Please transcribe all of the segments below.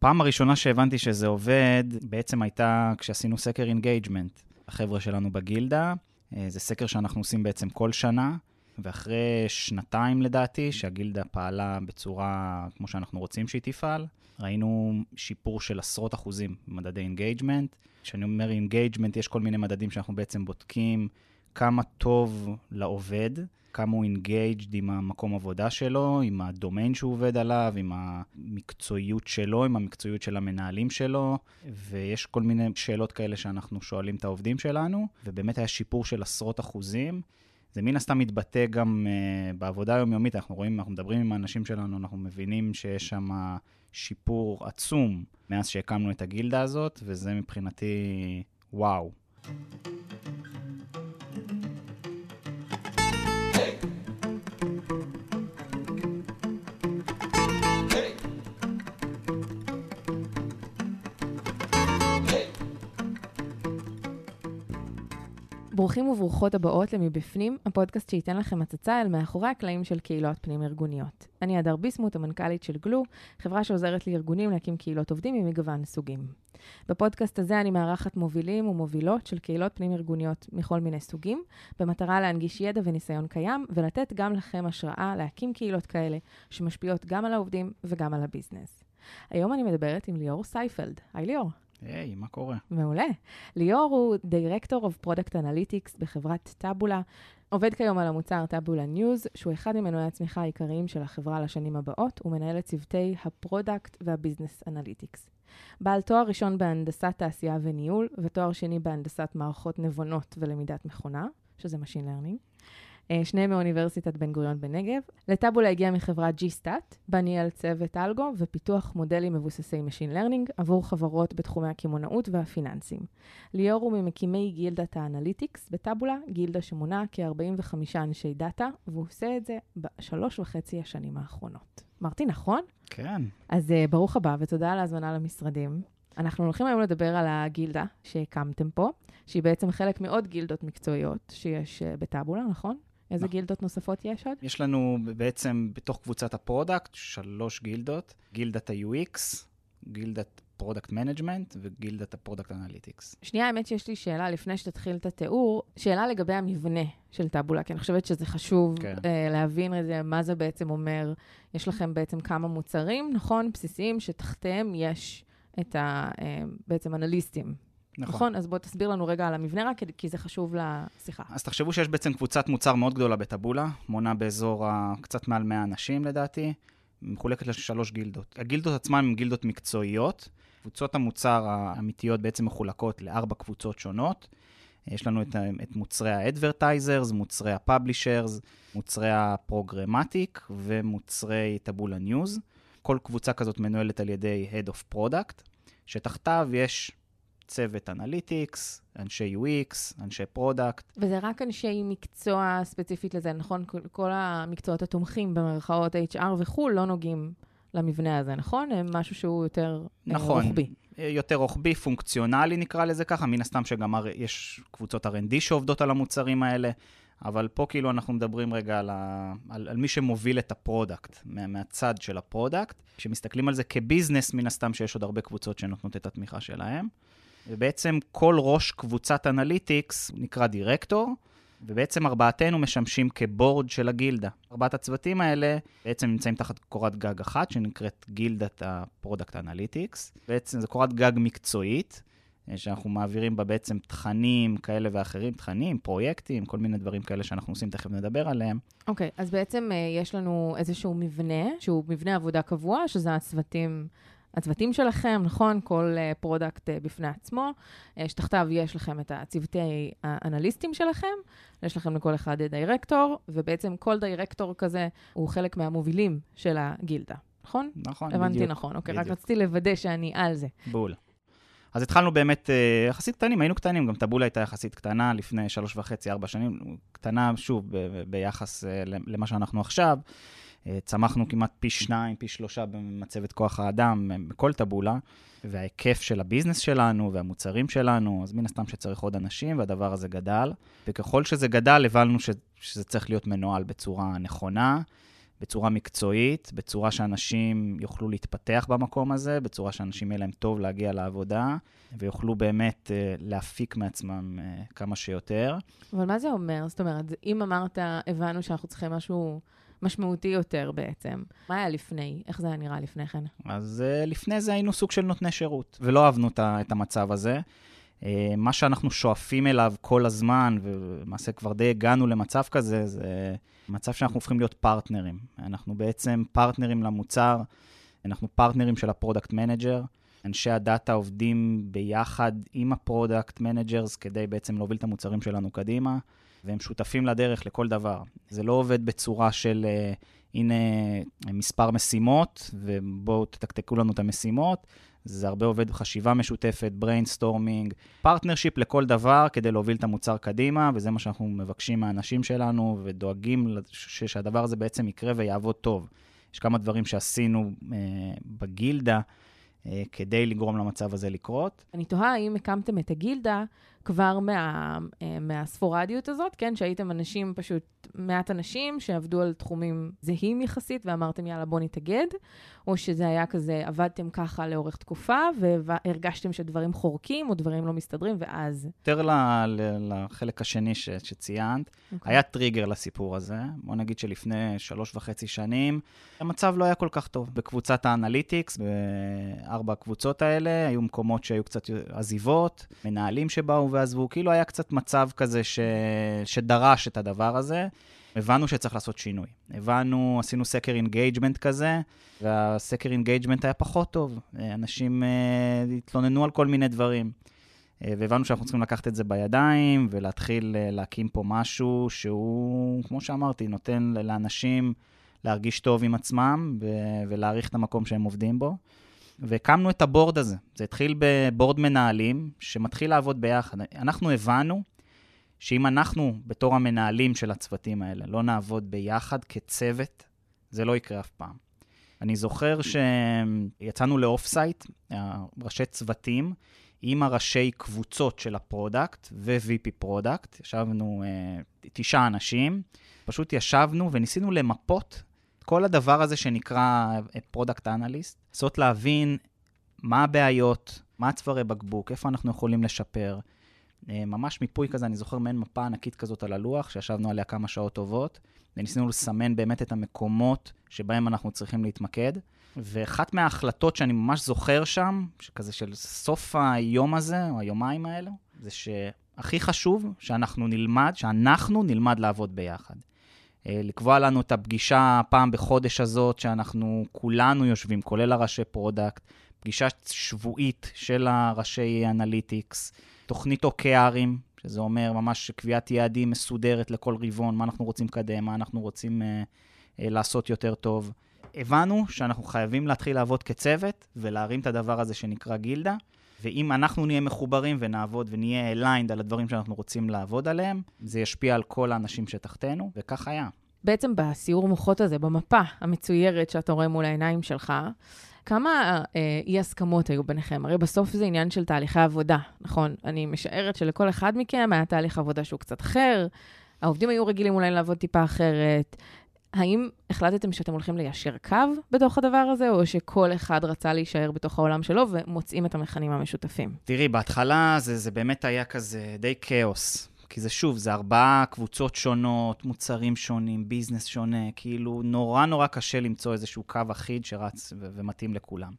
הפעם הראשונה שהבנתי שזה עובד, בעצם הייתה כשעשינו סקר engagement. החבר'ה שלנו בגילדה, אה, זה סקר שאנחנו עושים בעצם כל שנה, ואחרי שנתיים לדעתי, שהגילדה פעלה בצורה כמו שאנחנו רוצים שהיא תפעל, ראינו שיפור של עשרות אחוזים במדדי engagement. כשאני אומר engagement, יש כל מיני מדדים שאנחנו בעצם בודקים כמה טוב לעובד, כמה הוא engaged עם המקום עבודה שלו, עם הדומיין שהוא עובד עליו, עם המקצועיות שלו, עם המקצועיות של המנהלים שלו, ויש כל מיני שאלות כאלה שאנחנו שואלים את העובדים שלנו, ובאמת היה שיפור של עשרות אחוזים. זה מן הסתם מתבטא גם uh, בעבודה היומיומית, אנחנו רואים, אנחנו מדברים עם האנשים שלנו, אנחנו מבינים שיש שם שיפור עצום מאז שהקמנו את הגילדה הזאת, וזה מבחינתי וואו. ברוכים וברוכות הבאות למבפנים, הפודקאסט שייתן לכם הצצה אל מאחורי הקלעים של קהילות פנים-ארגוניות. אני הדר ביסמוט, המנכ"לית של גלו, חברה שעוזרת לארגונים להקים קהילות עובדים ממגוון סוגים. בפודקאסט הזה אני מארחת מובילים ומובילות של קהילות פנים-ארגוניות מכל מיני סוגים, במטרה להנגיש ידע וניסיון קיים, ולתת גם לכם השראה להקים קהילות כאלה, שמשפיעות גם על העובדים וגם על ה business. היום אני מדברת עם ליאור סייפלד. היי ליאור. היי, hey, מה קורה? מעולה. ליאור הוא Director of Product Analytics בחברת טאבולה. עובד כיום על המוצר טאבולה ניוז, שהוא אחד ממנועי הצמיחה העיקריים של החברה לשנים הבאות, ומנהל את צוותי ה product וה business analytics. בעל תואר ראשון בהנדסת תעשייה וניהול, ותואר שני בהנדסת מערכות נבונות ולמידת מכונה, שזה Machine Learning. אה, שניהם מאוניברסיטת בן גוריון בנגב. לטאבולה הגיע מחברת G-Stat, בה ניהל צוות אלגו ופיתוח מודלים מבוססי Machine Learning עבור חברות בתחומי הקמעונאות והפיננסים. ליאור הוא ממקימי גילדת ה analytics בטאבולה, גילדה שמונה כ-45 אנשי דאטה, והוא עושה את זה בשלוש וחצי השנים האחרונות. אמרתי נכון? כן. אז אה, ברוך הבא ותודה על ההזמנה למשרדים. אנחנו הולכים היום לדבר על הגילדה שהקמתם פה, שהיא בעצם חלק מעוד גילדות מקצועיות שיש אה, בטאבולה, נכון? איזה נכון. גילדות נוספות יש עוד? יש לנו בעצם בתוך קבוצת ה product שלוש גילדות, גילדת ה-UX, גילדת product management וגילדת ה product analytics. שנייה, האמת שיש לי שאלה לפני שתתחיל את התיאור, שאלה לגבי המבנה של טאבולה, כי אני חושבת שזה חשוב כן. אה, להבין את זה, מה זה בעצם אומר. יש לכם בעצם כמה מוצרים, נכון? בסיסיים, שתחתיהם יש את ה... אה, בעצם אנליסטים נכון. נכון? אז בוא תסביר לנו רגע על המבנה רק, כי זה חשוב לשיחה. אז תחשבו שיש בעצם קבוצת מוצר מאוד גדולה בטבולה, מונה באזור ה... קצת מעל 100 אנשים לדעתי, מחולקת לשלוש גילדות. הגילדות עצמן הן גילדות מקצועיות. קבוצות המוצר האמיתיות בעצם מחולקות לארבע קבוצות שונות. יש לנו את, את מוצרי ה-advertisers, מוצרי ה-publishers, מוצרי ה programmatic ומוצרי טבולה ניוז. כל קבוצה כזאת מנוהלת על ידי Head of Product, שתחתיו יש צוות analytics, אנשי UX, אנשי product. וזה רק אנשי מקצוע ספציפית לזה, נכון? כל המקצועות התומכים במרכאות HR וכו' לא נוגעים למבנה הזה, נכון? הם משהו שהוא יותר אה, נכון, רוחבי. אה, יותר רוחבי, פונקציונלי נקרא לזה ככה, מן הסתם שגם יש קבוצות R&D שעובדות על המוצרים האלה, אבל פה כאילו אנחנו מדברים רגע על, ה, על, על מי שמוביל את ה product, מה, מהצד של ה product. כשמסתכלים על זה כ business, מן הסתם שיש עוד הרבה קבוצות שנותנות את התמיכה שלהם. ובעצם כל ראש קבוצת analytics נקרא דירקטור, ובעצם ארבעתנו משמשים כ board של הגילדה. ארבעת הצוותים האלה בעצם נמצאים תחת קורת גג אחת, שנקראת גילדת ה product analytics. בעצם זו קורת גג מקצועית, אה, שאנחנו מעבירים בה בעצם תכנים כאלה ואחרים, תכנים, פרויקטים, כל מיני דברים כאלה שאנחנו עושים, תכף נדבר עליהם. אוקיי, okay, אז בעצם אה, יש לנו איזשהו מבנה, שהוא מבנה עבודה קבוע, שזה הצוותים הצוותים שלכם, נכון? כל product אה, אה, בפני עצמו. Uh, שתחתיו יש לכם את הצוותי האנליסטים שלכם, יש לכם לכל אחד דירקטור, ובעצם כל דירקטור כזה הוא חלק מהמובילים של הגילדה, נכון? נכון, הבנתי בדיוק. הבנתי נכון, אוקיי, בדיוק. רק רציתי לוודא שאני על זה. בול. אז התחלנו באמת uh, יחסית קטנים, היינו קטנים, גם טבולה הייתה יחסית קטנה לפני שלוש וחצי, ארבע שנים, קטנה, שוב, ב- ביחס uh, למה שאנחנו עכשיו. אה, צמחנו כמעט פי שניים, פי שלושה במצבת כוח האדם בכל טבולה, וההיקף של הביזנס שלנו והמוצרים שלנו, אז מן הסתם שצריך עוד אנשים, והדבר הזה גדל. וככל שזה גדל, הבנו ש, שזה צריך להיות מנוהל בצורה נכונה, בצורה מקצועית, בצורה שאנשים יוכלו להתפתח במקום הזה, בצורה שאנשים יהיה להם טוב להגיע לעבודה, ויוכלו באמת אה, להפיק מעצמם אה, כמה שיותר. אבל מה זה אומר? זאת אומרת, אם אמרת, הבנו שאנחנו צריכים משהו משמעותי יותר בעצם, מה היה לפני? איך זה היה נראה לפני כן? אז אה, לפני זה היינו סוג של נותני שירות, ולא אהבנו את המצב הזה. מה שאנחנו שואפים אליו כל הזמן, ולמעשה כבר די הגענו למצב כזה, זה מצב שאנחנו הופכים להיות partners. אנחנו בעצם partners למוצר, אנחנו partners של ה product manager. אנשי הדאטה עובדים ביחד עם ה product managers כדי בעצם להוביל את המוצרים שלנו קדימה, והם שותפים לדרך לכל דבר. זה לא עובד בצורה של, uh, הנה, מספר משימות, ובואו תתקתקו לנו את המשימות. זה הרבה עובד בחשיבה משותפת, brainstorming, partnership לכל דבר כדי להוביל את המוצר קדימה, וזה מה שאנחנו מבקשים מהאנשים שלנו, ודואגים שהדבר הזה בעצם יקרה ויעבוד טוב. יש כמה דברים שעשינו אה, בגילדה אה, כדי לגרום למצב הזה לקרות. אני תוהה האם הקמתם את הגילדה כבר מה, אה, מהספורדיות הזאת, כן? שהייתם אנשים, פשוט מעט אנשים שעבדו על תחומים זהים יחסית, ואמרתם, יאללה, בוא נתאגד, או שזה היה כזה, עבדתם ככה לאורך תקופה, והרגשתם שדברים חורקים או דברים לא מסתדרים, ואז... יותר לחלק השני ש, שציינת, okay. אוקיי. היה טריגר לסיפור הזה. בוא נגיד שלפני שלוש וחצי שנים, המצב לא היה כל כך טוב. בקבוצת ה analytics, בארבע הקבוצות האלה, היו מקומות שהיו קצת עזיבות, מנהלים שבאו ועזבו, כאילו היה קצת מצב כזה ש... שדרש את הדבר הזה. הבנו שצריך לעשות שינוי. הבנו, עשינו סקר engagement כזה, והסקר engagement היה פחות טוב. אנשים uh, התלוננו על כל מיני דברים. Uh, והבנו שאנחנו צריכים לקחת את זה בידיים ולהתחיל uh, להקים פה משהו שהוא, כמו שאמרתי, נותן לאנשים להרגיש טוב עם עצמם ו- ולהעריך את המקום שהם עובדים בו. והקמנו את ה board הזה. זה התחיל ב board מנהלים שמתחיל לעבוד ביחד. אנחנו הבנו שאם אנחנו, בתור המנהלים של הצוותים האלה, לא נעבוד ביחד כצוות, זה לא יקרה אף פעם. אני זוכר שיצאנו ל off-site, ראשי צוותים, עם הראשי קבוצות של ה product ו-VP product, ישבנו אה, תשעה אנשים, פשוט ישבנו וניסינו למפות כל הדבר הזה שנקרא product analyst, לנסות להבין מה הבעיות, מה הצווארי בקבוק, איפה אנחנו יכולים לשפר. אה, ממש מיפוי כזה, אני זוכר מעין מפה ענקית כזאת על הלוח, שישבנו עליה כמה שעות טובות, וניסינו לסמן באמת את המקומות שבהם אנחנו צריכים להתמקד. ואחת מההחלטות שאני ממש זוכר שם, שכזה של סוף היום הזה, או היומיים האלו, זה שהכי חשוב שאנחנו נלמד, שאנחנו נלמד לעבוד ביחד. אה, לקבוע לנו את הפגישה פעם בחודש הזאת, שאנחנו כולנו יושבים, כולל הראשי product, פגישה שבועית של הראשי אנליטיקס, תוכנית OKRים, שזה אומר ממש קביעת יעדים מסודרת לכל רבעון, מה אנחנו רוצים לקדם, מה אנחנו רוצים uh, לעשות יותר טוב. הבנו שאנחנו חייבים להתחיל לעבוד כצוות ולהרים את הדבר הזה שנקרא גילדה, ואם אנחנו נהיה מחוברים ונעבוד ונהיה aligned על הדברים שאנחנו רוצים לעבוד עליהם, זה ישפיע על כל האנשים שתחתנו, וכך היה. בעצם בסיור מוחות הזה, במפה המצוירת שאתה רואה מול העיניים שלך, כמה אה, אי-הסכמות היו ביניכם? הרי בסוף זה עניין של תהליכי עבודה, נכון? אני משערת שלכל אחד מכם היה תהליך עבודה שהוא קצת אחר, העובדים היו רגילים אולי לעבוד טיפה אחרת, האם החלטתם שאתם הולכים ליישר קו בתוך הדבר הזה, או שכל אחד רצה להישאר בתוך העולם שלו ומוצאים את המכנים המשותפים? תראי, בהתחלה זה, זה באמת היה כזה די כאוס. כי זה שוב, זה ארבעה קבוצות שונות, מוצרים שונים, ביזנס שונה, כאילו נורא נורא קשה למצוא איזשהו קו אחיד שרץ ו- ומתאים לכולם.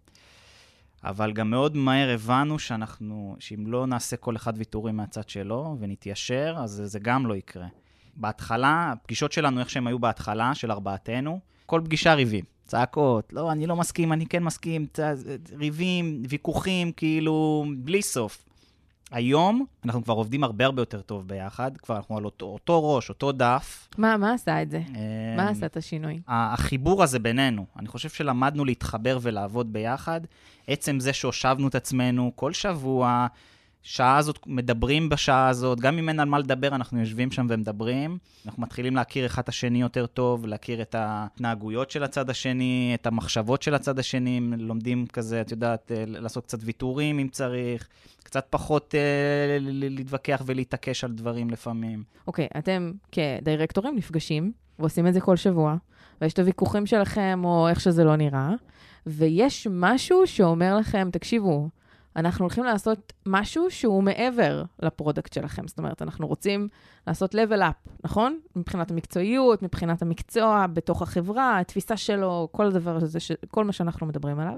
אבל גם מאוד מהר הבנו שאנחנו, שאם לא נעשה כל אחד ויתורים מהצד שלו ונתיישר, אז זה, גם לא יקרה. בהתחלה, הפגישות שלנו, איך שהן היו בהתחלה, של ארבעתנו, כל פגישה ריבים. צעקות, לא, אני לא מסכים, אני כן מסכים, צ... ריבים, ויכוחים, כאילו, בלי סוף. היום אנחנו כבר עובדים הרבה הרבה יותר טוב ביחד, כבר אנחנו על אותו, אותו ראש, אותו דף. מה, מה עשה את זה? מה עשה את השינוי? החיבור הזה בינינו, אני חושב שלמדנו להתחבר ולעבוד ביחד. עצם זה שהושבנו את עצמנו כל שבוע, שעה הזאת, מדברים בשעה הזאת, גם אם אין על מה לדבר, אנחנו יושבים שם ומדברים. אנחנו מתחילים להכיר אחד את השני יותר טוב, להכיר את ההתנהגויות של הצד השני, את המחשבות של הצד השני, לומדים כזה, את יודעת, אה, לעשות קצת ויתורים אם צריך, קצת פחות אה, להתווכח ולהתעקש על דברים לפעמים. אוקיי, okay, אתם כדירקטורים נפגשים ועושים את זה כל שבוע, ויש את הוויכוחים שלכם, או איך שזה לא נראה, ויש משהו שאומר לכם, תקשיבו, אנחנו הולכים לעשות משהו שהוא מעבר ל product שלכם. זאת אומרת, אנחנו רוצים לעשות level up, נכון? מבחינת המקצועיות, מבחינת המקצוע, בתוך החברה, התפיסה שלו, כל הדבר הזה, ש... כל מה שאנחנו מדברים עליו.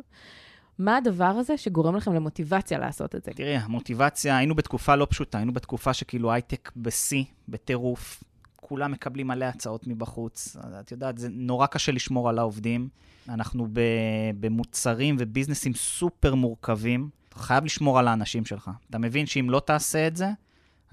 מה הדבר הזה שגורם לכם למוטיבציה לעשות את זה? תראי, המוטיבציה, היינו בתקופה לא פשוטה, היינו בתקופה שכאילו הייטק בשיא, בטירוף, כולם מקבלים מלא הצעות מבחוץ. את יודעת, זה נורא קשה לשמור על העובדים. אנחנו במוצרים וביזנסים סופר מורכבים. אתה חייב לשמור על האנשים שלך. אתה מבין שאם לא תעשה את זה,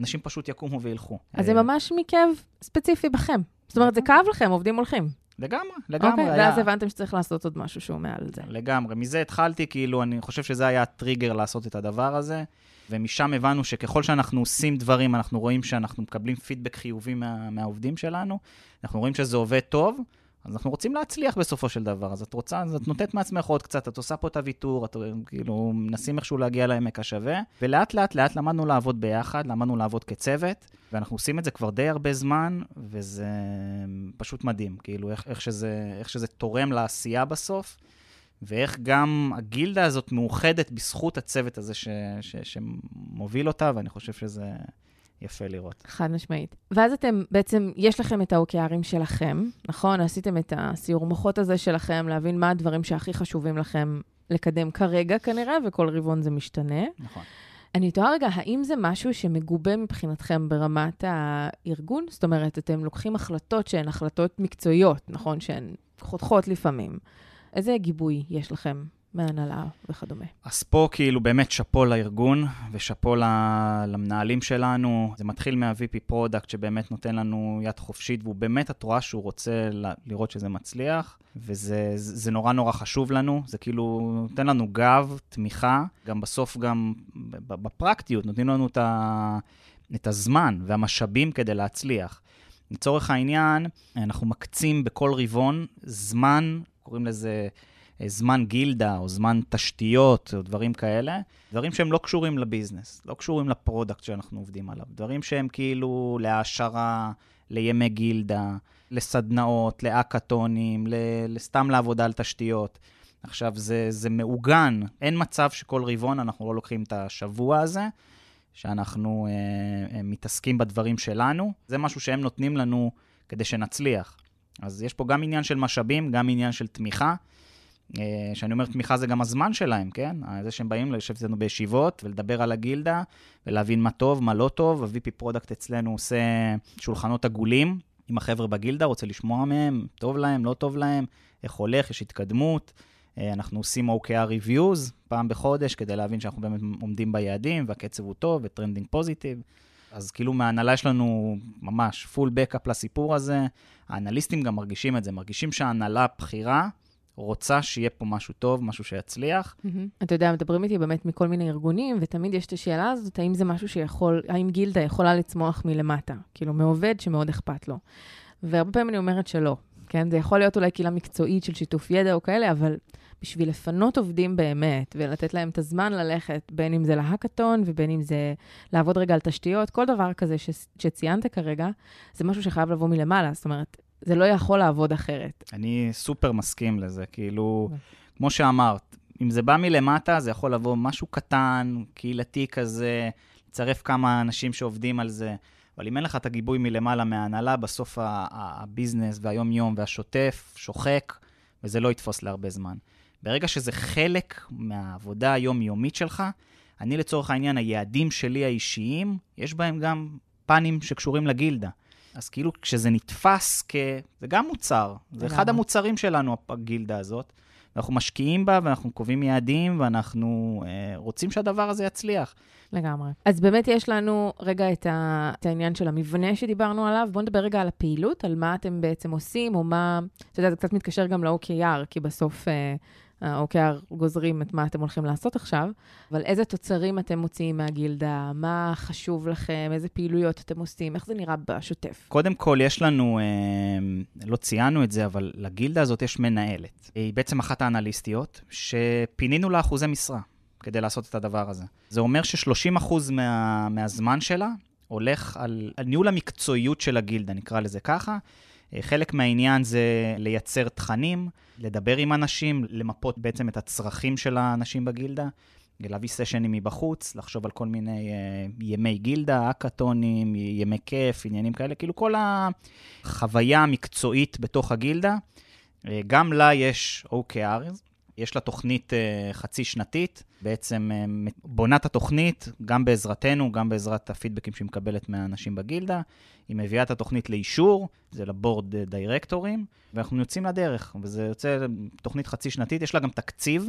אנשים פשוט יקומו וילכו. אז זה ממש מכאב ספציפי בכם. זאת אומרת, זה כאב לכם, עובדים הולכים. לגמרי, לגמרי. אוקיי, ואז הבנתם שצריך לעשות עוד משהו שהוא מעל זה. לגמרי. מזה התחלתי, כאילו, אני חושב שזה היה הטריגר לעשות את הדבר הזה, ומשם הבנו שככל שאנחנו עושים דברים, אנחנו רואים שאנחנו מקבלים פידבק חיובי מה, מהעובדים שלנו, אנחנו רואים שזה עובד טוב, אז אנחנו רוצים להצליח בסופו של דבר. אז את רוצה, אז את נותנת מעצמך עוד קצת, את עושה פה את הוויתור, את כאילו מנסים איכשהו להגיע לעמק השווה, ולאט לאט לאט למדנו לעבוד ביחד, למדנו לעבוד כצוות, ואנחנו עושים את זה כבר די הרבה זמן, וזה פשוט מדהים, כאילו איך, איך, שזה, איך שזה תורם לעשייה בסוף. ואיך גם הגילדה הזאת מאוחדת בזכות הצוות הזה ש, ש, שמוביל אותה, ואני חושב שזה יפה לראות. חד משמעית. ואז אתם, בעצם, יש לכם את האוקיארים שלכם, נכון? עשיתם את הסיור מוחות הזה שלכם, להבין מה הדברים שהכי חשובים לכם לקדם כרגע כנראה, וכל רבעון זה משתנה. נכון. אני תוהה רגע, האם זה משהו שמגובה מבחינתכם ברמת הארגון? זאת אומרת, אתם לוקחים החלטות שהן החלטות מקצועיות, נכון? שהן חותכות לפעמים. איזה גיבוי יש לכם מהנהלה וכדומה. אז פה כאילו באמת שאפו לארגון ושאפו למנהלים שלנו. זה מתחיל מה-VP product שבאמת נותן לנו יד חופשית, והוא באמת, את רואה שהוא רוצה לראות שזה מצליח, וזה זה נורא נורא חשוב לנו. זה כאילו נותן לנו גב, תמיכה, גם בסוף גם בפרקטיות נותנים לנו את, ה, את הזמן והמשאבים כדי להצליח. לצורך העניין, אנחנו מקצים בכל רבעון זמן, קוראים לזה... אה, זמן גילדה או זמן תשתיות או דברים כאלה, דברים שהם לא קשורים ל business, לא קשורים ל product שאנחנו עובדים עליו, דברים שהם כאילו להעשרה, לימי גילדה, לסדנאות, להאקתונים, לסתם לעבודה על תשתיות. עכשיו, זה, זה מעוגן, אין מצב שכל רבעון אנחנו לא לוקחים את השבוע הזה, שאנחנו אה, אה, מתעסקים בדברים שלנו. זה משהו שהם נותנים לנו כדי שנצליח. אז יש פה גם עניין של משאבים, גם עניין של תמיכה. כשאני אה, אומר תמיכה זה גם הזמן שלהם, כן? זה שהם באים לשבת איתנו בישיבות ולדבר על הגילדה ולהבין מה טוב, מה לא טוב. ה-VP product אצלנו עושה שולחנות עגולים עם החבר'ה בגילדה, רוצה לשמוע מהם, טוב להם, לא טוב להם, איך הולך, יש התקדמות. אה, אנחנו עושים OKR reviews פעם בחודש כדי להבין שאנחנו באמת עומדים ביעדים והקצב הוא טוב ו trending positive. אז כאילו מההנהלה יש לנו ממש פול בקאפ לסיפור הזה. האנליסטים גם מרגישים את זה, מרגישים שההנהלה בכירה רוצה שיהיה פה משהו טוב, משהו שיצליח. אתה יודע, מדברים איתי באמת מכל מיני ארגונים, ותמיד יש את השאלה הזאת, האם זה משהו שיכול, האם גילדה יכולה לצמוח מלמטה? כאילו, מעובד שמאוד אכפת לו. והרבה פעמים אני אומרת שלא, כן? זה יכול להיות אולי קהילה מקצועית של שיתוף ידע או כאלה, אבל בשביל לפנות עובדים באמת, ולתת להם את הזמן ללכת, בין אם זה להאקתון ובין אם זה לעבוד רגע על תשתיות, כל דבר כזה ש- שציינת כרגע, זה משהו שחייב לבוא מלמעלה. זאת אומרת, זה לא יכול לעבוד אחרת. אני סופר מסכים לזה, כאילו, כמו שאמרת, אם זה בא מלמטה, זה יכול לבוא משהו קטן, קהילתי כזה, לצרף כמה אנשים שעובדים על זה, אבל אם אין לך את הגיבוי מלמעלה מההנהלה, בסוף הביזנס והיום-יום והשוטף שוחק, וזה לא יתפוס להרבה זמן. ברגע שזה חלק מהעבודה היומיומית שלך, אני לצורך העניין, היעדים שלי האישיים, יש בהם גם פנים שקשורים לגילדה. אז כאילו כשזה נתפס כ... זה גם מוצר, זה אחד המוצרים שלנו, הגילדה הזאת. אנחנו משקיעים בה ואנחנו קובעים יעדים ואנחנו אה, רוצים שהדבר הזה יצליח. לגמרי. אז באמת יש לנו רגע את, ה... את העניין של המבנה שדיברנו עליו. בואו נדבר רגע על הפעילות, על מה אתם בעצם עושים, או מה... אתה יודע, זה קצת מתקשר גם ל-OKR, כי בסוף... אה, ה-OKR גוזרים את מה אתם הולכים לעשות עכשיו, אבל איזה תוצרים אתם מוציאים מהגילדה, מה חשוב לכם, איזה פעילויות אתם עושים, איך זה נראה בשוטף? קודם כל, יש לנו, אה, לא ציינו את זה, אבל לגילדה הזאת יש מנהלת. היא בעצם אחת האנליסטיות, שפינינו לה אחוזי משרה כדי לעשות את הדבר הזה. זה אומר ש-30% מה, מהזמן שלה הולך על, על ניהול המקצועיות של הגילדה, נקרא לזה ככה. אה, חלק מהעניין זה לייצר תכנים, לדבר עם אנשים, למפות בעצם את הצרכים של האנשים בגילדה, להביא סשנים מבחוץ, לחשוב על כל מיני uh, ימי גילדה, אקאטונים, ימי כיף, עניינים כאלה, כאילו כל החוויה המקצועית בתוך הגילדה. Uh, גם לה יש OKRs, יש לה תוכנית uh, חצי שנתית, בעצם uh, בונה את התוכנית, גם בעזרתנו, גם בעזרת הפידבקים שהיא מקבלת מהאנשים בגילדה. היא מביאה את התוכנית לאישור, זה לבורד דירקטורים, ואנחנו יוצאים לדרך, וזה יוצא תוכנית חצי שנתית, יש לה גם תקציב,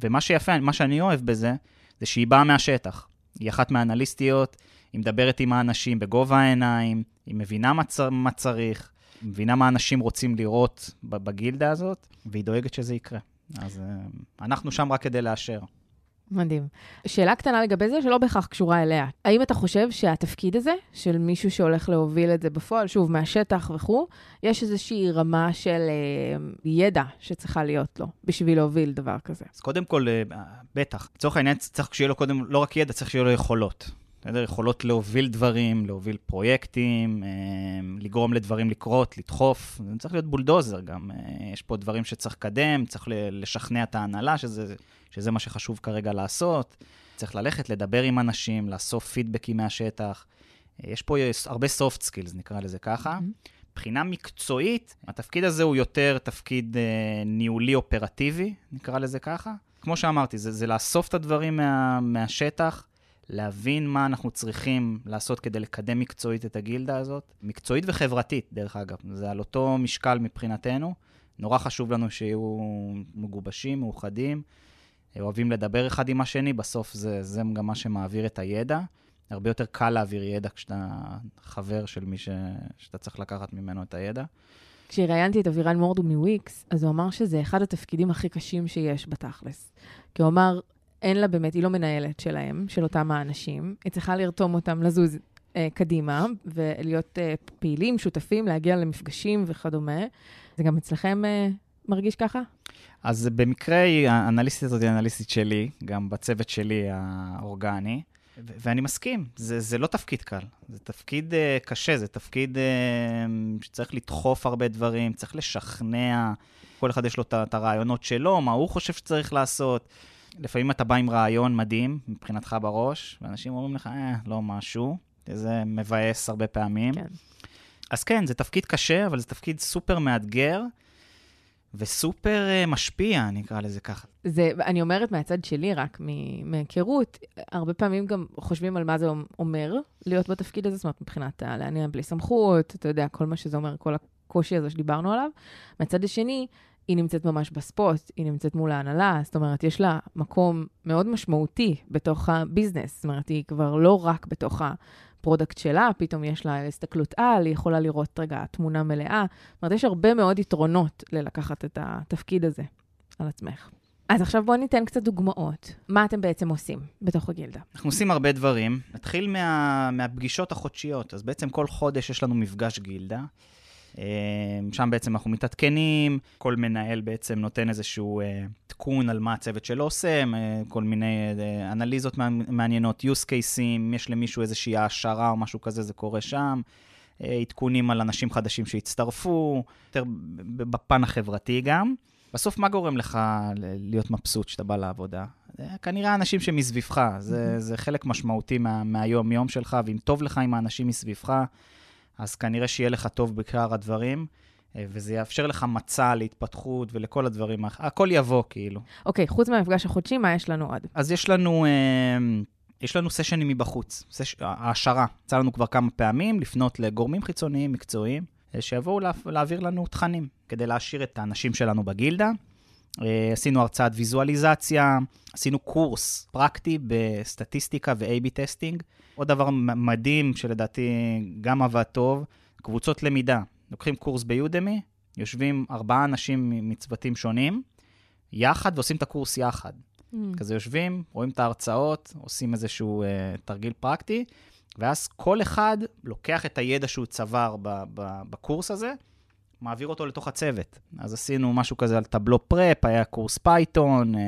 ומה שיפה, מה שאני אוהב בזה, זה שהיא באה מהשטח. היא אחת מהאנליסטיות, היא מדברת עם האנשים בגובה העיניים, היא מבינה מה, צ... מה צריך, מבינה מה אנשים רוצים לראות בגילדה הזאת, והיא דואגת שזה יקרה. אז uh, אנחנו שם רק כדי לאשר. מדהים. שאלה קטנה לגבי זה, שלא בהכרח קשורה אליה. האם אתה חושב שהתפקיד הזה, של מישהו שהולך להוביל את זה בפועל, שוב, מהשטח וכו', יש איזושהי רמה של אה, ידע שצריכה להיות לו בשביל להוביל דבר כזה? אז קודם כל, אה, בטח. לצורך העניין צריך שיהיה לו קודם, לא רק ידע, צריך שיהיה לו יכולות. בסדר? יכולות להוביל דברים, להוביל פרויקטים, אה, לגרום לדברים לקרות, לדחוף. זה צריך להיות בולדוזר גם. אה, יש פה דברים שצריך לקדם, צריך לשכנע את ההנהלה שזה, שזה מה שחשוב כרגע לעשות. צריך ללכת, לדבר עם אנשים, לאסוף פידבקים מהשטח. אה, יש פה הרבה soft skills, נקרא לזה ככה. מבחינה mm-hmm. מקצועית, התפקיד הזה הוא יותר תפקיד ניהולי אופרטיבי, נקרא לזה ככה. כמו שאמרתי, זה, זה לאסוף את הדברים מה, מהשטח, להבין מה אנחנו צריכים לעשות כדי לקדם מקצועית את הגילדה הזאת, מקצועית וחברתית, דרך אגב. זה על אותו משקל מבחינתנו. נורא חשוב לנו שיהיו מגובשים, מאוחדים, אוהבים לדבר אחד עם השני, בסוף זה, זה גם מה שמעביר את הידע. הרבה יותר קל להעביר ידע כשאתה חבר של מי ש... שאתה צריך לקחת ממנו את הידע. כשראיינתי את אבירן מורדו מוויקס, אז הוא אמר שזה אחד התפקידים הכי קשים שיש בתכלס. כי הוא אמר, אין לה באמת, היא לא מנהלת שלהם, של אותם האנשים. היא צריכה לרתום אותם לזוז אה, קדימה ולהיות אה, פעילים, שותפים, להגיע למפגשים וכדומה. זה גם אצלכם אה, מרגיש ככה? אז במקרה, האנליסטית הזאת היא אנליסטית שלי, גם בצוות שלי האורגני. ו- ואני מסכים, זה, זה לא תפקיד קל, זה תפקיד uh, קשה, זה תפקיד uh, שצריך לדחוף הרבה דברים, צריך לשכנע, כל אחד יש לו את הרעיונות שלו, מה הוא חושב שצריך לעשות. לפעמים אתה בא עם רעיון מדהים מבחינתך בראש, ואנשים אומרים לך, אה, לא משהו. זה מבאס הרבה פעמים. כן. אז כן, זה תפקיד קשה, אבל זה תפקיד סופר מאתגר וסופר uh, משפיע, אני אקרא לזה ככה. זה, אני אומרת מהצד שלי רק, מהיכרות, הרבה פעמים גם חושבים על מה זה אומר להיות בתפקיד הזה, זאת אומרת, מבחינת להניע בלי סמכות, אתה יודע, כל מה שזה אומר, כל הקושי הזה שדיברנו עליו. מהצד השני, היא נמצאת ממש ב spot, היא נמצאת מול ההנהלה, זאת אומרת, יש לה מקום מאוד משמעותי בתוך ה business, זאת אומרת, היא כבר לא רק בתוך ה product שלה, פתאום יש לה הסתכלות על, היא יכולה לראות רגע תמונה מלאה. זאת אומרת, יש הרבה מאוד יתרונות ללקחת את התפקיד הזה על עצמך. אז עכשיו בואו ניתן קצת דוגמאות. מה אתם בעצם עושים בתוך הגילדה? אנחנו עושים הרבה דברים. נתחיל מה, מהפגישות החודשיות. אז בעצם כל חודש יש לנו מפגש גילדה. אמ, שם בעצם אנחנו מתעדכנים, כל מנהל בעצם נותן איזשהו עדכון על מה הצוות שלו עושה, כל מיני אה, אנליזות מעניינות, use cases, יש למישהו איזושהי העשרה או משהו כזה, זה קורה שם. אה, עדכונים על אנשים חדשים שהצטרפו, יותר בפן החברתי גם. בסוף, מה גורם לך להיות מבסוט כשאתה בא לעבודה? כנראה האנשים שמסביבך, זה, זה חלק משמעותי מה, מהיום-יום שלך, ואם טוב לך עם האנשים מסביבך, אז כנראה שיהיה לך טוב בעיקר הדברים, אה, וזה יאפשר לך מצע להתפתחות ולכל הדברים, הכל יבוא כאילו. אוקיי, okay, חוץ מהמפגש החודשי, מה יש לנו עוד? אז יש לנו... אה, יש לנו sessions מבחוץ, sess... העשרה. יצא לנו כבר כמה פעמים לפנות לגורמים חיצוניים, מקצועיים, אה, שיבואו לה... להעביר לנו תכנים כדי להעשיר את האנשים שלנו בגילדה. עשינו הרצאת ויזואליזציה, עשינו קורס פרקטי בסטטיסטיקה ו-AB testing. עוד דבר מדהים, שלדעתי גם עבד טוב, קבוצות למידה. לוקחים קורס ב Udemy, יושבים ארבעה אנשים מצוותים שונים, יחד ועושים את הקורס יחד. Mm. כזה יושבים, רואים את ההרצאות, עושים איזשהו uh, תרגיל פרקטי, ואז כל אחד לוקח את הידע שהוא צבר ב- ב- בקורס הזה, מעביר אותו לתוך הצוות. אז עשינו משהו כזה על Tableau Prep, היה קורס Python, uh,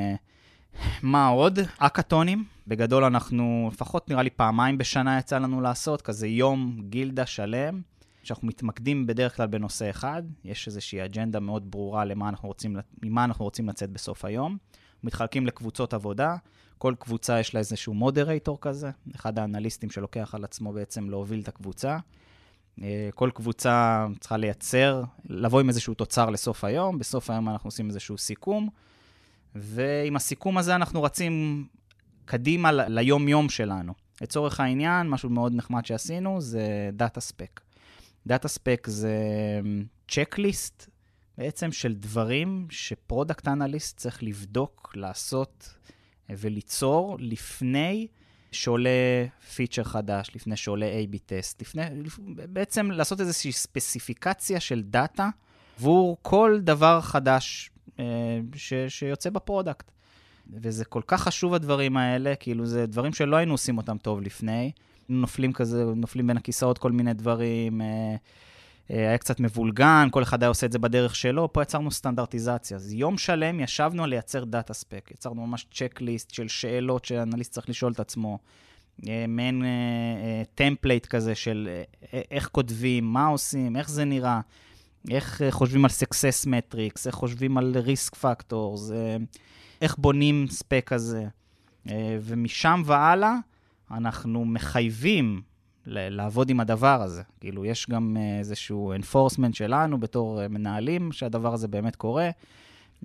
מה עוד? האקתונים. בגדול אנחנו, לפחות נראה לי פעמיים בשנה יצא לנו לעשות, כזה יום גילדה שלם, שאנחנו מתמקדים בדרך כלל בנושא אחד. יש איזושהי אג'נדה מאוד ברורה למה אנחנו רוצים, ממה אנחנו רוצים לצאת בסוף היום. מתחלקים לקבוצות עבודה, כל קבוצה יש לה איזשהו מודרייטור כזה, אחד האנליסטים שלוקח על עצמו בעצם להוביל את הקבוצה. אה, כל קבוצה צריכה לייצר, לבוא עם איזשהו תוצר לסוף היום, בסוף היום אנחנו עושים איזשהו סיכום, ועם הסיכום הזה אנחנו רצים קדימה ליום-יום שלנו. לצורך העניין, משהו מאוד נחמד שעשינו זה דאטה ספק. data spec זה checklist בעצם של דברים שפרודקט אנליסט צריך לבדוק, לעשות וליצור לפני שעולה פיצ'ר חדש, לפני שעולה A-B test, לפני, בעצם לעשות איזושהי ספציפיקציה של דאטה עבור כל דבר חדש אה, ש, שיוצא בפרודקט. וזה כל כך חשוב הדברים האלה, כאילו זה דברים שלא היינו עושים אותם טוב לפני. נופלים כזה, נופלים בין הכיסאות כל מיני דברים. אה, אה, היה קצת מבולגן, כל אחד היה עושה את זה בדרך שלו, פה יצרנו סטנדרטיזציה. אז יום שלם ישבנו על לייצר data spec, יצרנו ממש checklist של שאלות שאנליסט צריך לשאול את עצמו, אה, מעין template uh, uh, כזה של uh, איך כותבים, מה עושים, איך זה נראה, איך uh, חושבים על success metrics, איך חושבים על factors, uh, איך בונים spec כזה. Uh, ומשם והלאה אנחנו מחייבים לעבוד עם הדבר הזה. כאילו, יש גם אה, איזשהו enforcement שלנו בתור אה, מנהלים, שהדבר הזה באמת קורה.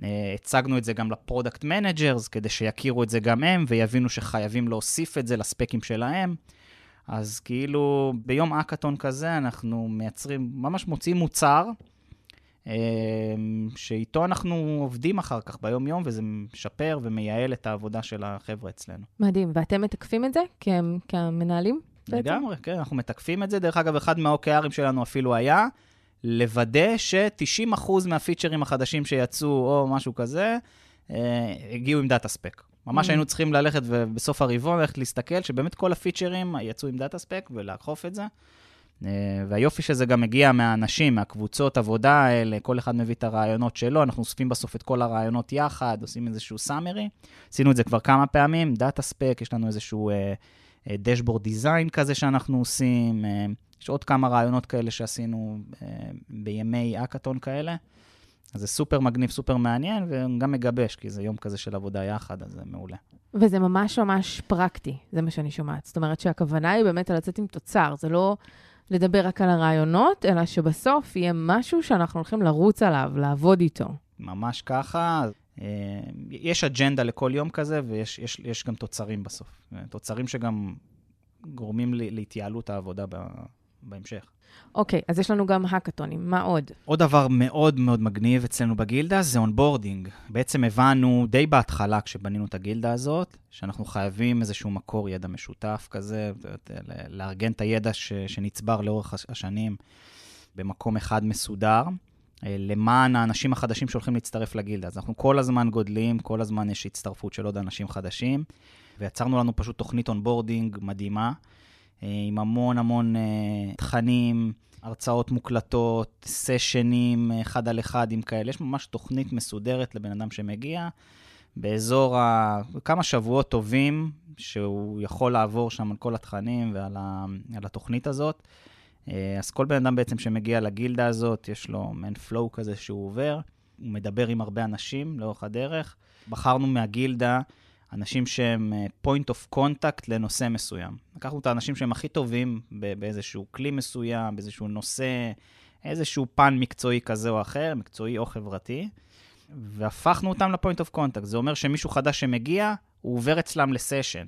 אה, הצגנו את זה גם ל product managers, כדי שיכירו את זה גם הם, ויבינו שחייבים להוסיף את זה ל specים שלהם. אז כאילו, ביום האקתון כזה אנחנו מייצרים, ממש מוצאים מוצר, שאיתו אנחנו עובדים אחר כך ביום-יום, וזה משפר ומייעל את העבודה של החבר'ה אצלנו. מדהים. ואתם מתקפים את זה כמנהלים? לגמרי, כן, אנחנו מתקפים את זה. דרך אגב, אחד מה OKRים שלנו אפילו היה לוודא ש-90% מהפיצ'רים החדשים שיצאו, או משהו כזה, אה, הגיעו עם data spec. ממש mm. היינו צריכים ללכת ובסוף הרבעון ללכת להסתכל, שבאמת כל הפיצ'רים יצאו עם data spec ולאכוף את זה. אה, והיופי שזה גם מגיע מהאנשים, מהקבוצות עבודה האלה, כל אחד מביא את הרעיונות שלו, אנחנו אוספים בסוף את כל הרעיונות יחד, עושים איזשהו summary. עשינו את זה כבר כמה פעמים, data spec, יש לנו איזשהו... אה, dashboard design כזה שאנחנו עושים, אה, יש עוד כמה רעיונות כאלה שעשינו אה, בימי האקתון כאלה. אז זה סופר מגניב, סופר מעניין, וגם מגבש, כי זה יום כזה של עבודה יחד, אז זה מעולה. וזה ממש ממש פרקטי, זה מה שאני שומעת. זאת אומרת שהכוונה היא באמת לצאת עם תוצר, זה לא לדבר רק על הרעיונות, אלא שבסוף יהיה משהו שאנחנו הולכים לרוץ עליו, לעבוד איתו. ממש ככה. אה, יש אג'נדה לכל יום כזה, ויש יש, יש גם תוצרים בסוף. תוצרים שגם גורמים להתייעלות העבודה בהמשך. אוקיי, okay, אז יש לנו גם האקתונים, מה עוד? עוד דבר מאוד מאוד מגניב אצלנו בגילדה זה onboarding. בעצם הבנו די בהתחלה, כשבנינו את הגילדה הזאת, שאנחנו חייבים איזשהו מקור ידע משותף כזה, לארגן את הידע ש, שנצבר לאורך השנים במקום אחד מסודר. אה, למען האנשים החדשים שהולכים להצטרף לגילדה. אז אנחנו כל הזמן גודלים, כל הזמן יש הצטרפות של עוד אנשים חדשים, ויצרנו לנו פשוט תוכנית onboarding מדהימה, עם המון המון אה, תכנים, הרצאות מוקלטות, סשנים אחד על אחד עם כאלה. יש ממש תוכנית מסודרת לבן אדם שמגיע. באזור ה... כמה שבועות טובים, שהוא יכול לעבור שם על כל התכנים ועל ה... התוכנית הזאת. אה, אז כל בן אדם בעצם שמגיע לגילדה הזאת, יש לו מעין פלואו כזה שהוא עובר, הוא מדבר עם הרבה אנשים לאורך הדרך. בחרנו מהגילדה אנשים שהם אה, point of contact לנושא מסוים. לקחנו את האנשים שהם הכי טובים באיזשהו כלי מסוים, באיזשהו נושא, איזשהו פן מקצועי כזה או אחר, מקצועי או חברתי, והפכנו אותם ל-point of contact. זה אומר שמישהו חדש שמגיע, הוא עובר אצלם לסשן.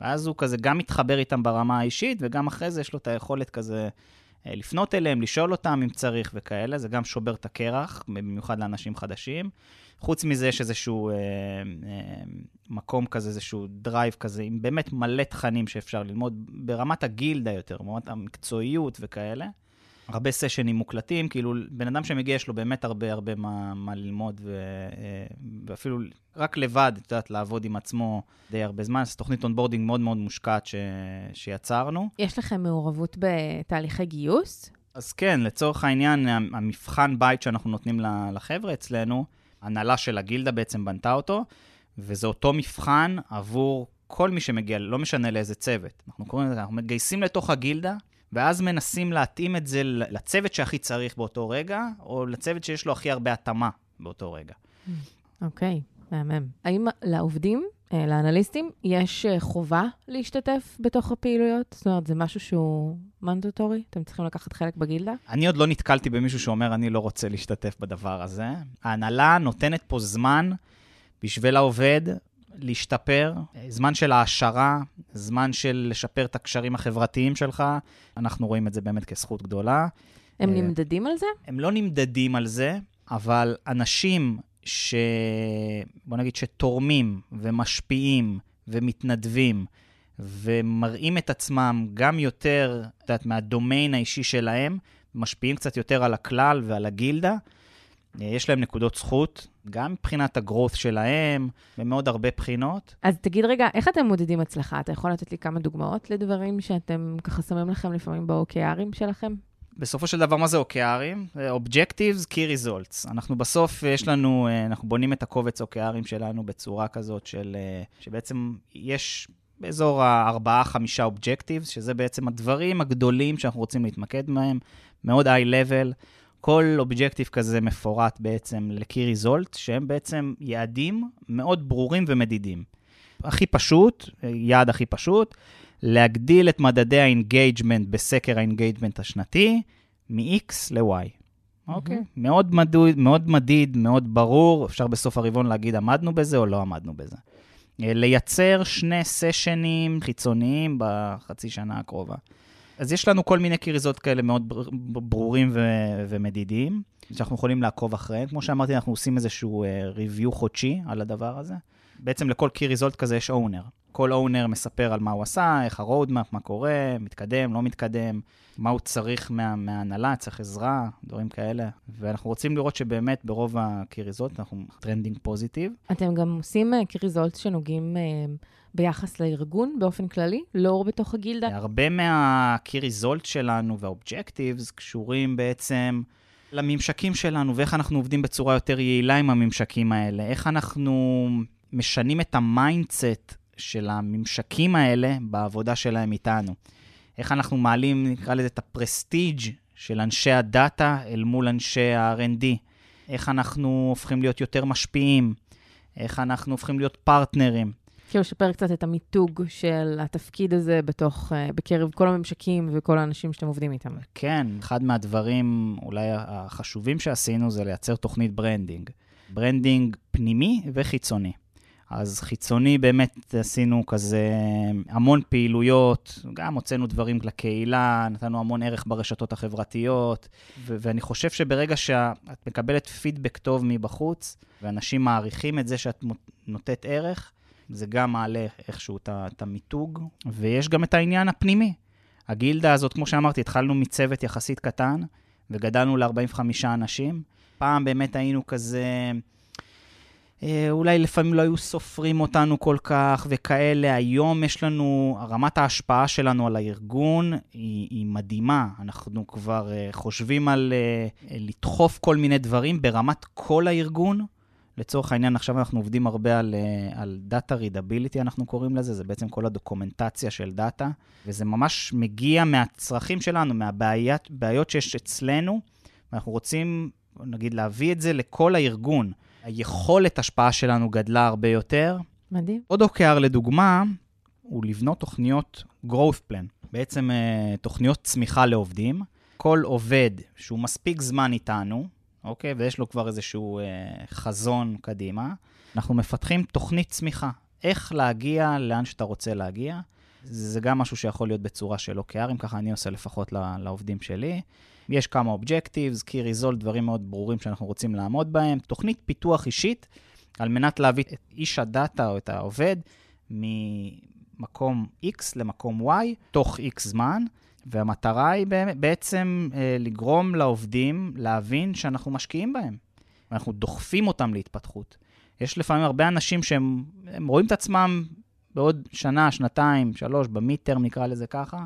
ואז הוא כזה גם מתחבר איתם ברמה האישית, וגם אחרי זה יש לו את היכולת כזה אה, לפנות אליהם, לשאול אותם אם צריך וכאלה, זה גם שובר את הקרח, במיוחד לאנשים חדשים. חוץ מזה יש איזשהו אה, אה, מקום כזה, איזשהו drive כזה, עם באמת מלא תכנים שאפשר ללמוד ברמת הגילדה יותר, ברמת המקצועיות וכאלה. הרבה סשנים מוקלטים, כאילו בן אדם שמגיע יש לו באמת הרבה הרבה מה, מה ללמוד, ו, אה, ואפילו רק לבד, את יודעת, לעבוד עם עצמו די הרבה זמן. זו תוכנית onboarding מאוד מאוד מושקעת ש, שיצרנו. יש לכם מעורבות בתהליכי גיוס? אז כן, לצורך העניין, המבחן בית שאנחנו נותנים לחבר'ה אצלנו, הנהלה של הגילדה בעצם בנתה אותו, וזה אותו מבחן עבור כל מי שמגיע, לא משנה לאיזה צוות. אנחנו קוראים לזה, אנחנו מגייסים לתוך הגילדה, ואז מנסים להתאים את זה לצוות שהכי צריך באותו רגע, או לצוות שיש לו הכי הרבה התאמה באותו רגע. אוקיי, okay, מהמם. האם לעובדים, אה, לאנליסטים, יש אה, חובה להשתתף בתוך הפעילויות? זאת אומרת, זה משהו שהוא מנדטורי? אתם צריכים לקחת חלק בגילדה? אני עוד לא נתקלתי במישהו שאומר, אני לא רוצה להשתתף בדבר הזה. ההנהלה נותנת פה זמן בשביל העובד להשתפר, זמן של העשרה, זמן של לשפר את הקשרים החברתיים שלך. אנחנו רואים את זה באמת כזכות גדולה. הם אה, נמדדים על זה? הם לא נמדדים על זה, אבל אנשים ש... בוא נגיד שתורמים ומשפיעים ומתנדבים ומראים את עצמם גם יותר, את יודעת, מהדומיין האישי שלהם, משפיעים קצת יותר על הכלל ועל הגילדה, יש להם נקודות זכות, גם מבחינת הגרואות שלהם, ומעוד הרבה בחינות. אז תגיד רגע, איך אתם מודדים הצלחה? אתה יכול לתת לי כמה דוגמאות לדברים שאתם ככה שמים לכם לפעמים ב-OKRים שלכם? בסופו של דבר, מה זה OKRים? Objectives, Key Results. אנחנו בסוף, יש לנו, אה, אנחנו בונים את הקובץ OKRים שלנו בצורה כזאת של, אה, שבעצם יש באזור הארבעה-חמישה Objectives, שזה בעצם הדברים הגדולים שאנחנו רוצים להתמקד בהם, מאוד high-level. כל אובג'קטיב כזה מפורט בעצם ל-Key Result, שהם בעצם יעדים מאוד ברורים ומדידים. הכי פשוט, יעד הכי פשוט, להגדיל את מדדי ה engagement בסקר ה engagement השנתי מ-X ל-Y. אוקיי? Mm-hmm. מאוד, מדוד, מאוד מדיד, מאוד ברור, אפשר בסוף הרבעון להגיד עמדנו בזה או לא עמדנו בזה. לייצר שני סשנים חיצוניים בחצי שנה הקרובה. אז יש לנו כל מיני key resultות כאלה מאוד ברורים ו- ומדידים, שאנחנו יכולים לעקוב אחריהם. כמו שאמרתי, אנחנו עושים איזשהו uh, review חודשי על הדבר הזה. בעצם לכל key result כזה יש owner. כל owner מספר על מה הוא עשה, איך ה-roadmap, מה קורה, מתקדם, לא מתקדם, מה הוא צריך מה, מההנהלה, צריך עזרה, דברים כאלה. ואנחנו רוצים לראות שבאמת ברוב ה key result אנחנו trending positive. אתם גם עושים uh, result שנוגעים... Uh... ביחס לארגון באופן כללי, לא בתוך הגילדה? הרבה result שלנו וה-objectives קשורים בעצם לממשקים שלנו ואיך אנחנו עובדים בצורה יותר יעילה עם הממשקים האלה, איך אנחנו משנים את ה mindset של הממשקים האלה בעבודה שלהם איתנו. איך אנחנו מעלים, נקרא לזה, את ה prestige של אנשי הדאטה אל מול אנשי ה-R&D. איך אנחנו הופכים להיות יותר משפיעים, איך אנחנו הופכים להיות פרטנרים. כאילו לשפר קצת את המיתוג של התפקיד הזה בתוך, uh, בקרב כל הממשקים וכל האנשים שאתם עובדים איתם. כן, אחד מהדברים אולי החשובים שעשינו זה לייצר תוכנית branding. branding פנימי וחיצוני. אז חיצוני באמת עשינו כזה המון פעילויות, גם הוצאנו דברים לקהילה, נתנו המון ערך ברשתות החברתיות, ו- ואני חושב שברגע שאת מקבלת פידבק טוב מבחוץ, ואנשים מעריכים את זה שאת נותנת ערך, זה גם מעלה איכשהו את המיתוג, ויש גם את העניין הפנימי. הגילדה הזאת, כמו שאמרתי, התחלנו מצוות יחסית קטן, וגדלנו ל-45 אנשים. פעם באמת היינו כזה, אולי לפעמים לא היו סופרים אותנו כל כך וכאלה. היום יש לנו, רמת ההשפעה שלנו על הארגון היא, היא מדהימה. אנחנו כבר uh, חושבים על uh, לדחוף כל מיני דברים ברמת כל הארגון. לצורך העניין, עכשיו אנחנו עובדים הרבה על, אה, על Data Readability, אנחנו קוראים לזה, זה בעצם כל הדוקומנטציה של דאטה, וזה ממש מגיע מהצרכים שלנו, מהבעיות שיש אצלנו, ואנחנו רוצים, נגיד, להביא את זה לכל הארגון. היכולת השפעה שלנו גדלה הרבה יותר. מדהים. עוד OKR לדוגמה, הוא לבנות תוכניות growth plan, בעצם אה, תוכניות צמיחה לעובדים. כל עובד שהוא מספיק זמן איתנו, אוקיי? ויש לו כבר איזשהו אה, חזון קדימה. אנחנו מפתחים תוכנית צמיחה. איך להגיע לאן שאתה רוצה להגיע. זה גם משהו שיכול להיות בצורה של OKRים, ככה אני עושה לפחות לעובדים שלי. יש כמה אובג'קטיבס, קי ריזולט, דברים מאוד ברורים שאנחנו רוצים לעמוד בהם. תוכנית פיתוח אישית, על מנת להביא את איש הדאטה או את העובד ממקום X למקום Y, תוך X זמן. והמטרה היא בעצם אה, לגרום לעובדים להבין שאנחנו משקיעים בהם. ואנחנו דוחפים אותם להתפתחות. יש לפעמים הרבה אנשים שהם רואים את עצמם בעוד שנה, שנתיים, שלוש, במיד-טרם נקרא לזה ככה,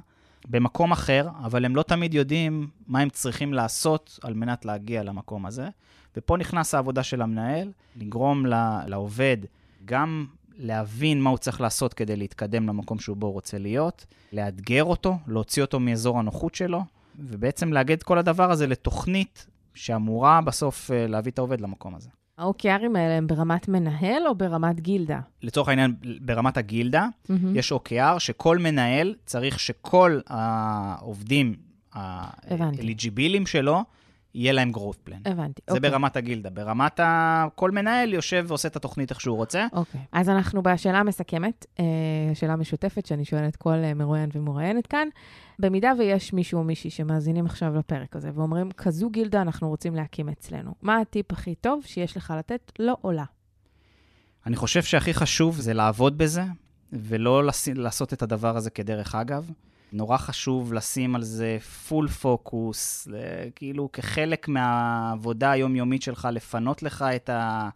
במקום אחר, אבל הם לא תמיד יודעים מה הם צריכים לעשות על מנת להגיע למקום הזה. ופה נכנס העבודה של המנהל, לגרום לעובד גם להבין מה הוא צריך לעשות כדי להתקדם למקום שהוא בו רוצה להיות, לאתגר אותו, להוציא אותו מאזור הנוחות שלו, ובעצם לאגד כל הדבר הזה לתוכנית שאמורה בסוף אה, להביא את העובד למקום הזה. ה-OKRים האלה הם ברמת מנהל או ברמת גילדה? לצורך העניין, ברמת הגילדה, mm-hmm. יש OKR שכל מנהל צריך שכל העובדים האליג'יבילים שלו, יהיה להם growth plan. הבנתי, זה אוקיי. ברמת הגילדה. ברמת ה... כל מנהל יושב ועושה את התוכנית איך שהוא רוצה. אוקיי. אז אנחנו בשאלה המסכמת, אה, שאלה משותפת שאני שואלת כל אה, מרואיין ומרואיינת כאן. במידה ויש מישהו או מישהי שמאזינים עכשיו לפרק הזה ואומרים, כזו גילדה אנחנו רוצים להקים אצלנו, מה הטיפ הכי טוב שיש לך לתת לא עולה? אני חושב שהכי חשוב זה לעבוד בזה, ולא לעשות את הדבר הזה כדרך אגב. נורא חשוב לשים על זה פול פוקוס, כאילו כחלק מהעבודה היומיומית שלך, לפנות לך את ה...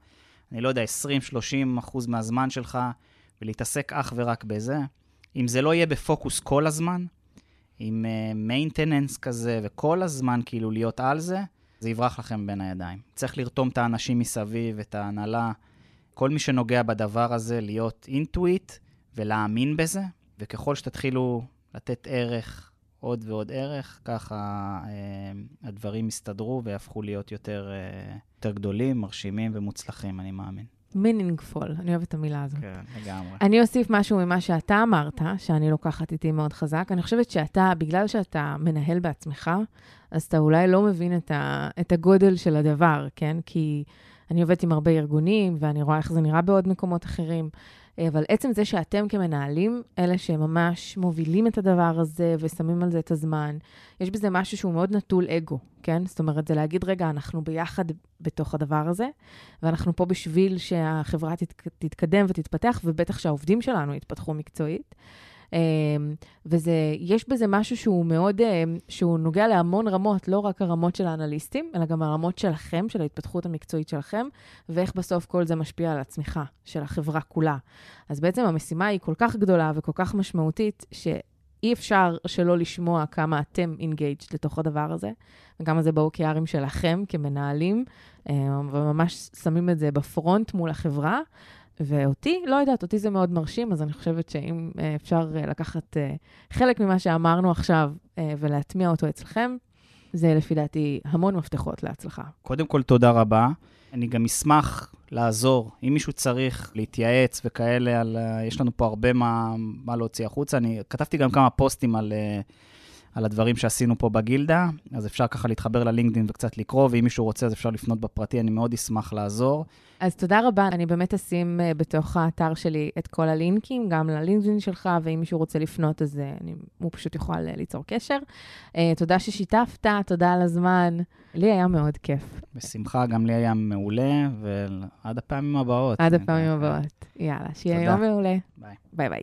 אני לא יודע, 20-30 אחוז מהזמן שלך, ולהתעסק אך ורק בזה. אם זה לא יהיה בפוקוס כל הזמן, עם מיינטננס uh, כזה, וכל הזמן כאילו להיות על זה, זה יברח לכם בין הידיים. צריך לרתום את האנשים מסביב, את ההנהלה, כל מי שנוגע בדבר הזה, להיות אינטואיט ולהאמין בזה, וככל שתתחילו לתת ערך, עוד ועוד ערך, ככה אה, הדברים יסתדרו ויהפכו להיות יותר, אה, יותר גדולים, מרשימים ומוצלחים, אני מאמין. מינינגפול, אני אוהבת את המילה הזאת. כן, לגמרי. אני אוסיף משהו ממה שאתה אמרת, שאני לוקחת איתי מאוד חזק. אני חושבת שאתה, בגלל שאתה מנהל בעצמך, אז אתה אולי לא מבין את, ה, את הגודל של הדבר, כן? כי אני עובדת עם הרבה ארגונים, ואני רואה איך זה נראה בעוד מקומות אחרים. אה, אבל עצם זה שאתם כמנהלים, אלה שממש מובילים את הדבר הזה ושמים על זה את הזמן, יש בזה משהו שהוא מאוד נטול אגו, כן? זאת אומרת, זה להגיד, רגע, אנחנו ביחד בתוך הדבר הזה, ואנחנו פה בשביל שהחברה תתקדם ותתפתח, ובטח שהעובדים שלנו יתפתחו מקצועית. אמ, ויש בזה משהו שהוא מאוד, אמ, שהוא נוגע להמון רמות, לא רק הרמות של האנליסטים, אלא גם הרמות שלכם, של ההתפתחות המקצועית שלכם, ואיך בסוף כל זה משפיע על הצמיחה של החברה כולה. אז בעצם המשימה היא כל כך גדולה וכל כך משמעותית, שאי אפשר שלא לשמוע כמה אתם engaged לתוך הדבר הזה, וכמה זה ב-OKRים שלכם כמנהלים, אמ, וממש שמים את זה בפרונט מול החברה. ואותי, לא יודעת, אותי זה מאוד מרשים, אז אני חושבת שאם אה, אפשר אה, לקחת אה, חלק ממה שאמרנו עכשיו ולהטמיע אותו אצלכם, זה לפי דעתי המון מפתחות להצלחה. קודם כל, תודה רבה. אני גם אשמח לעזור, אם מישהו צריך להתייעץ וכאלה, על, יש לנו פה הרבה מה, מה להוציא החוצה. אני כתבתי גם כמה פוסטים על... על הדברים שעשינו פה בגילדה, אז אפשר ככה להתחבר ללינקדאין וקצת לקרוא, ואם מישהו רוצה אז אפשר לפנות בפרטי, אני מאוד אשמח לעזור. אז תודה רבה, אני באמת אשים uh, בתוך האתר שלי את כל הלינקים, גם ללינקדאין שלך, ואם מישהו רוצה לפנות, אז uh, אני, הוא פשוט יוכל uh, ליצור קשר. תודה ששיתפת, תודה על הזמן. לי היה מאוד כיף. בשמחה, גם לי היה מעולה, ועד הפעמים הבאות. עד הפעמים הבאות. יאללה, שיהיה יום מעולה. ביי. ביי ביי.